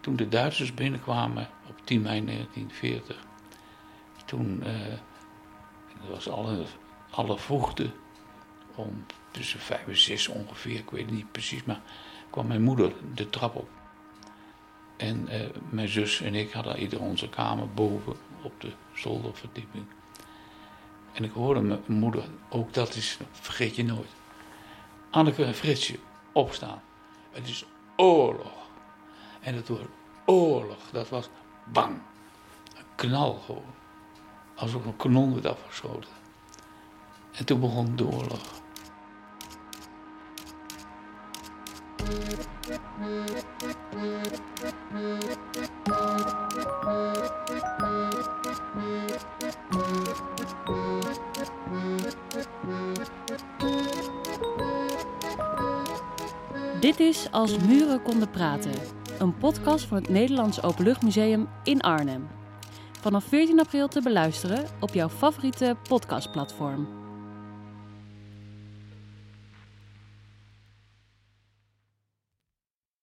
toen de Duitsers binnenkwamen op 10 mei 1940, toen uh, was alle, alle vroegte om tussen vijf en zes ongeveer, ik weet het niet precies, maar kwam mijn moeder de trap op. En uh, mijn zus en ik hadden ieder onze kamer boven op de zolderverdieping. En ik hoorde mijn moeder, ook dat is, vergeet je nooit. Anneke en Fritsje, opstaan. Het is oorlog. En het woord oorlog, dat was bang. Een knal gewoon. Alsof een kanon werd afgeschoten. En toen begon de oorlog. Dit is Als Muren konden praten, een podcast van het Nederlands Openluchtmuseum in Arnhem. Vanaf 14 april te beluisteren op jouw favoriete podcastplatform.